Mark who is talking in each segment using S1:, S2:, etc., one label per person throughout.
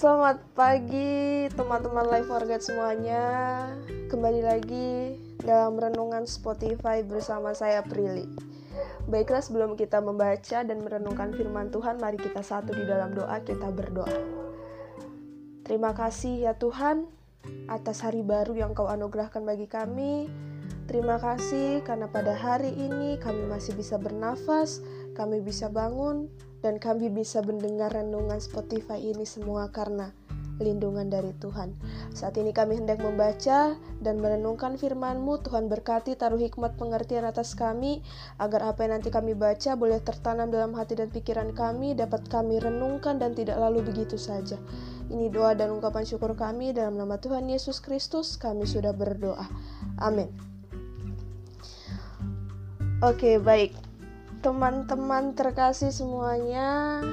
S1: selamat pagi teman-teman live warga semuanya. Kembali lagi dalam renungan Spotify bersama saya Prilly. Baiklah sebelum kita membaca dan merenungkan firman Tuhan Mari kita satu di dalam doa, kita berdoa. Terima kasih ya Tuhan atas hari baru yang kau anugerahkan bagi kami. Terima kasih karena pada hari ini kami masih bisa bernafas, kami bisa bangun, dan kami bisa mendengar renungan Spotify ini semua karena lindungan dari Tuhan. Saat ini kami hendak membaca dan merenungkan firman-Mu. Tuhan berkati taruh hikmat pengertian atas kami, agar apa yang nanti kami baca boleh tertanam dalam hati dan pikiran kami, dapat kami renungkan dan tidak lalu begitu saja. Ini doa dan ungkapan syukur kami dalam nama Tuhan Yesus Kristus, kami sudah berdoa. Amin. Oke, baik teman-teman terkasih semuanya.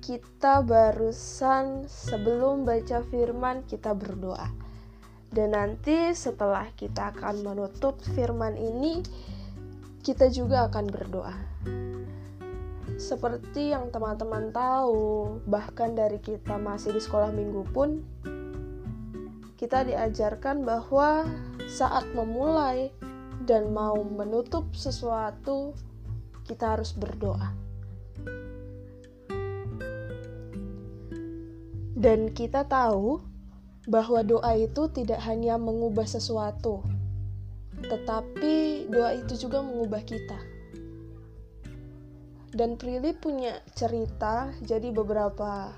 S1: Kita barusan sebelum baca firman kita berdoa. Dan nanti setelah kita akan menutup firman ini kita juga akan berdoa. Seperti yang teman-teman tahu bahkan dari kita masih di sekolah minggu pun kita diajarkan bahwa saat memulai dan mau menutup sesuatu, kita harus berdoa. Dan kita tahu bahwa doa itu tidak hanya mengubah sesuatu, tetapi doa itu juga mengubah kita. Dan Prilly punya cerita, jadi beberapa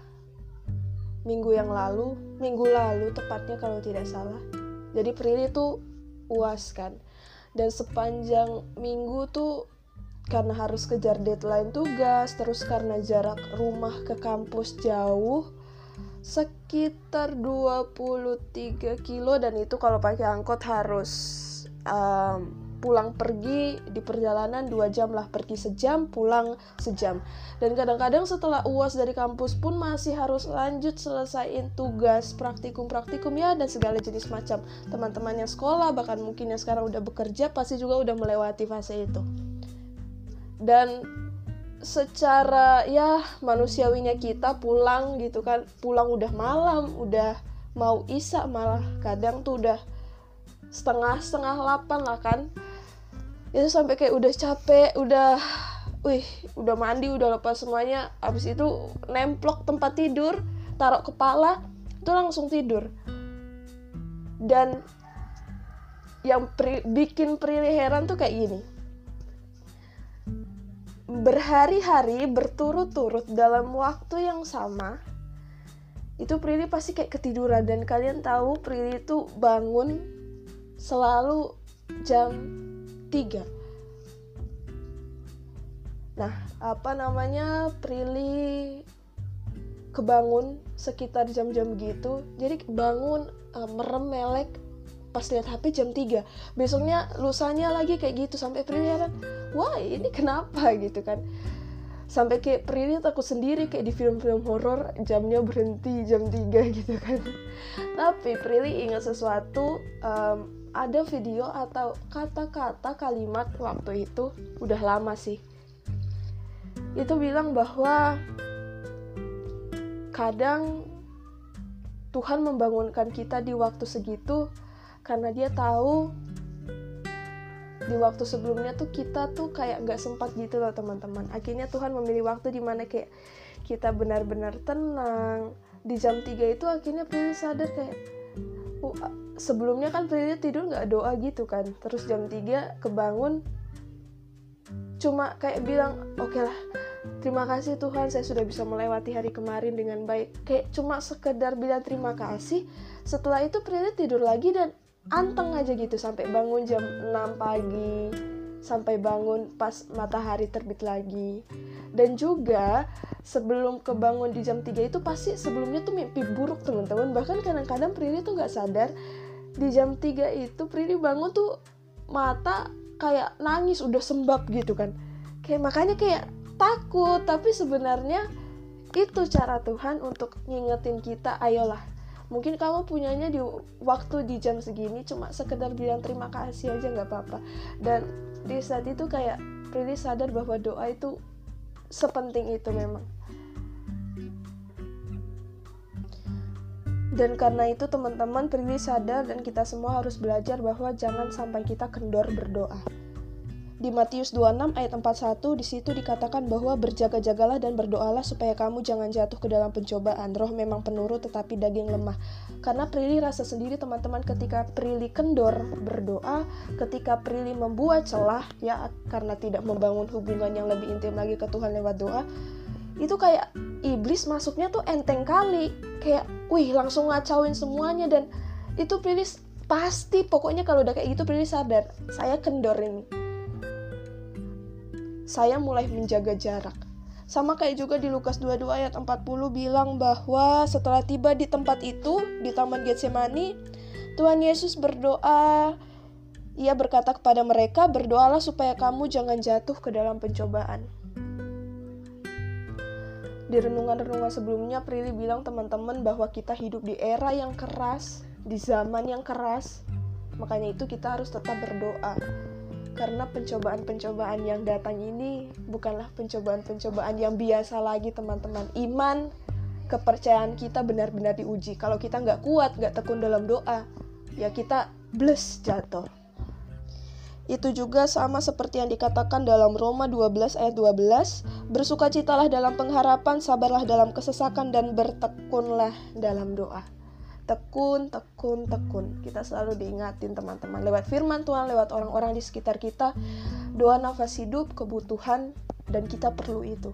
S1: minggu yang lalu, minggu lalu tepatnya kalau tidak salah. Jadi Prilly tuh uas kan dan sepanjang minggu tuh karena harus kejar deadline tugas terus karena jarak rumah ke kampus jauh sekitar 23 kilo dan itu kalau pakai angkot harus um, pulang pergi di perjalanan dua jam lah pergi sejam pulang sejam. Dan kadang-kadang setelah uas dari kampus pun masih harus lanjut selesaiin tugas praktikum-praktikum ya dan segala jenis macam. Teman-teman yang sekolah bahkan mungkin yang sekarang udah bekerja pasti juga udah melewati fase itu. Dan secara ya manusiawinya kita pulang gitu kan. Pulang udah malam udah mau isak malah kadang tuh udah setengah setengah delapan lah kan. Itu sampai kayak udah capek udah wih udah mandi udah lepas semuanya. Abis itu nemplok tempat tidur taruh kepala itu langsung tidur. Dan yang pri, bikin Prilly heran tuh kayak gini. Berhari-hari berturut-turut dalam waktu yang sama itu Prilly pasti kayak ketiduran. Dan kalian tahu Prilly itu bangun selalu jam 3 nah apa namanya Prilly kebangun sekitar jam-jam gitu. Jadi bangun uh, merem melek pas lihat HP jam 3 besoknya lusanya lagi kayak gitu sampai Prilly kan wah ini kenapa? gitu kan. Sampai kayak Prilly takut sendiri kayak di film-film horor jamnya berhenti jam 3 gitu kan. Tapi Prilly ingat sesuatu um, ada video atau kata-kata kalimat waktu itu udah lama sih. Itu bilang bahwa kadang Tuhan membangunkan kita di waktu segitu karena dia tahu di waktu sebelumnya tuh kita tuh kayak nggak sempat gitu loh teman-teman. Akhirnya Tuhan memilih waktu di mana kayak kita benar-benar tenang. Di jam 3 itu akhirnya Prilly sadar kayak sebelumnya kan Prilly tidur nggak doa gitu kan. Terus jam 3 kebangun cuma kayak bilang oke okay lah terima kasih Tuhan saya sudah bisa melewati hari kemarin dengan baik. Kayak cuma sekedar bilang terima kasih setelah itu Prilly tidur lagi dan anteng aja gitu sampai bangun jam 6 pagi sampai bangun pas matahari terbit lagi. Dan juga sebelum kebangun di jam 3 itu pasti sebelumnya tuh mimpi buruk teman-teman. Bahkan kadang-kadang Prilly tuh nggak sadar di jam 3 itu Prilly bangun tuh mata kayak nangis udah sembab gitu kan. Kayak makanya kayak takut tapi sebenarnya itu cara Tuhan untuk ngingetin kita ayolah mungkin kamu punyanya di waktu di jam segini cuma sekedar bilang terima kasih aja nggak apa-apa. Dan di saat itu kayak Prilly sadar bahwa doa itu sepenting itu memang Dan karena itu teman-teman Prilly sadar dan kita semua harus belajar bahwa jangan sampai kita kendor berdoa. Di Matius 26 ayat 41 di situ dikatakan bahwa berjaga-jagalah dan berdoalah supaya kamu jangan jatuh ke dalam pencobaan. Roh memang penurut tetapi daging lemah. Karena Prilly rasa sendiri teman-teman ketika Prilly kendor berdoa, ketika Prilly membuat celah ya karena tidak membangun hubungan yang lebih intim lagi ke Tuhan lewat doa, itu kayak iblis masuknya tuh enteng kali. Kayak wih langsung ngacauin semuanya dan itu Prilly pasti pokoknya kalau udah kayak gitu Prilly sadar saya kendor ini saya mulai menjaga jarak. Sama kayak juga di Lukas 22 ayat 40 bilang bahwa setelah tiba di tempat itu, di Taman Getsemani, Tuhan Yesus berdoa, ia berkata kepada mereka, berdoalah supaya kamu jangan jatuh ke dalam pencobaan. Di renungan-renungan sebelumnya, Prilly bilang teman-teman bahwa kita hidup di era yang keras, di zaman yang keras, makanya itu kita harus tetap berdoa. Karena pencobaan-pencobaan yang datang ini bukanlah pencobaan-pencobaan yang biasa lagi teman-teman. Iman kepercayaan kita benar-benar diuji. Kalau kita nggak kuat nggak tekun dalam doa ya kita bless jatuh itu juga sama seperti yang dikatakan dalam Roma 12 ayat 12 bersukacitalah dalam pengharapan sabarlah dalam kesesakan dan bertekunlah dalam doa tekun, tekun, tekun. Kita selalu diingatin teman-teman lewat firman Tuhan, lewat orang-orang di sekitar kita, doa nafas hidup, kebutuhan, dan kita perlu itu.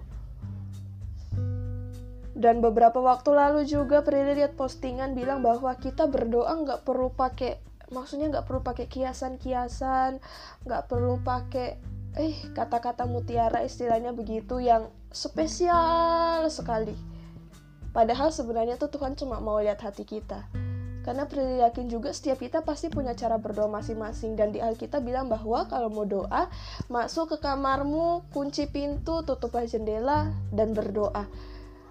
S1: Dan beberapa waktu lalu juga pernah lihat postingan bilang bahwa kita berdoa nggak perlu pakai, maksudnya nggak perlu pakai kiasan-kiasan, nggak perlu pakai eh kata-kata mutiara istilahnya begitu yang spesial sekali Padahal sebenarnya tuh Tuhan cuma mau lihat hati kita. Karena perlu yakin juga setiap kita pasti punya cara berdoa masing-masing dan di Alkitab bilang bahwa kalau mau doa, masuk ke kamarmu, kunci pintu, tutuplah jendela dan berdoa.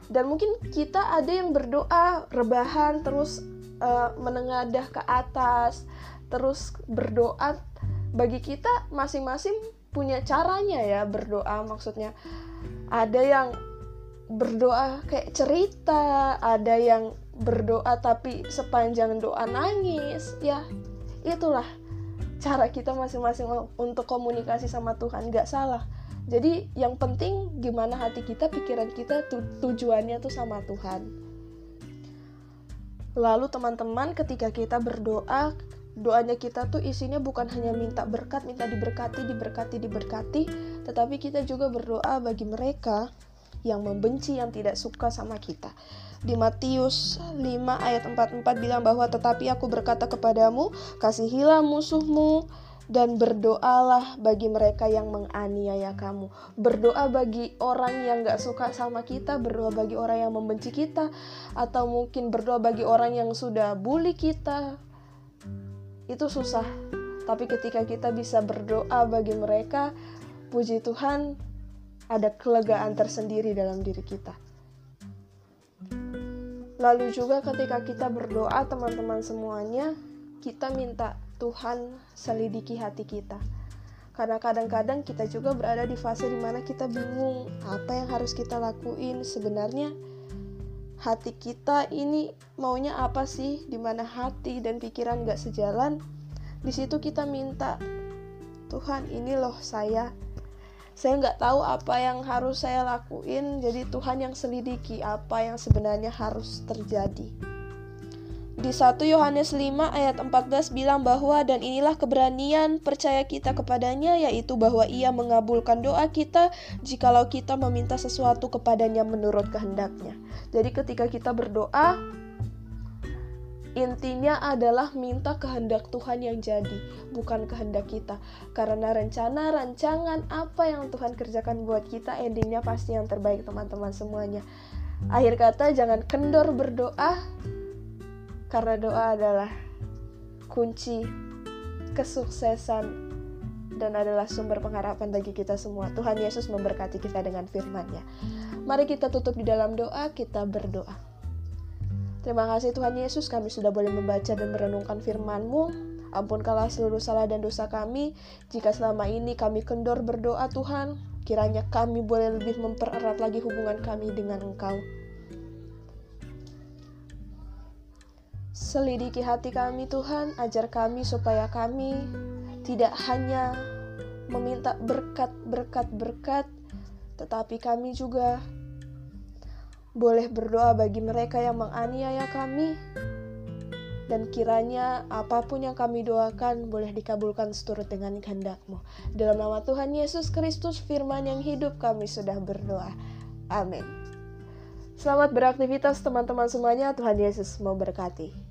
S1: Dan mungkin kita ada yang berdoa rebahan terus uh, menengadah ke atas, terus berdoa. Bagi kita masing-masing punya caranya ya berdoa maksudnya. Ada yang berdoa kayak cerita, ada yang berdoa tapi sepanjang doa nangis. Ya, itulah cara kita masing-masing untuk komunikasi sama Tuhan, nggak salah. Jadi yang penting gimana hati kita, pikiran kita, tu tujuannya tuh sama Tuhan. Lalu teman-teman ketika kita berdoa, doanya kita tuh isinya bukan hanya minta berkat, minta diberkati, diberkati, diberkati, tetapi kita juga berdoa bagi mereka yang membenci yang tidak suka sama kita. Di Matius 5 ayat 44 bilang bahwa tetapi aku berkata kepadamu, kasihilah musuhmu dan berdoalah bagi mereka yang menganiaya kamu. Berdoa bagi orang yang gak suka sama kita, berdoa bagi orang yang membenci kita, atau mungkin berdoa bagi orang yang sudah bully kita. Itu susah. Tapi ketika kita bisa berdoa bagi mereka, puji Tuhan, ada kelegaan tersendiri dalam diri kita. Lalu juga ketika kita berdoa teman-teman semuanya, kita minta Tuhan selidiki hati kita. Karena kadang-kadang kita juga berada di fase di mana kita bingung apa yang harus kita lakuin? Sebenarnya hati kita ini maunya apa sih? Di mana hati dan pikiran gak sejalan? Di situ kita minta Tuhan ini loh saya. Saya nggak tahu apa yang harus saya lakuin jadi Tuhan yang selidiki apa yang sebenarnya harus terjadi di 1 Yohanes 5 ayat 14 bilang bahwa dan inilah keberanian percaya kita kepadanya yaitu bahwa ia mengabulkan doa kita jikalau kita meminta sesuatu kepadanya menurut kehendaknya. Jadi ketika kita berdoa Intinya adalah minta kehendak Tuhan yang jadi, bukan kehendak kita. Karena rencana, rancangan apa yang Tuhan kerjakan buat kita, endingnya pasti yang terbaik teman-teman semuanya. Akhir kata, jangan kendor berdoa, karena doa adalah kunci kesuksesan dan adalah sumber pengharapan bagi kita semua. Tuhan Yesus memberkati kita dengan firman-Nya. Mari kita tutup di dalam doa, kita berdoa. Terima kasih Tuhan Yesus kami sudah boleh membaca dan merenungkan firman-Mu. Ampunkanlah seluruh salah dan dosa kami. Jika selama ini kami kendor berdoa Tuhan, kiranya kami boleh lebih mempererat lagi hubungan kami dengan Engkau. Selidiki hati kami Tuhan, ajar kami supaya kami tidak hanya meminta berkat, berkat, berkat, tetapi kami juga boleh berdoa bagi mereka yang menganiaya kami, dan kiranya apa pun yang kami doakan boleh dikabulkan seturut dengan kehendak-Mu. Dalam nama Tuhan Yesus Kristus, firman yang hidup kami sudah berdoa. Amin. Selamat beraktivitas teman-teman semuanya, Tuhan Yesus memberkati.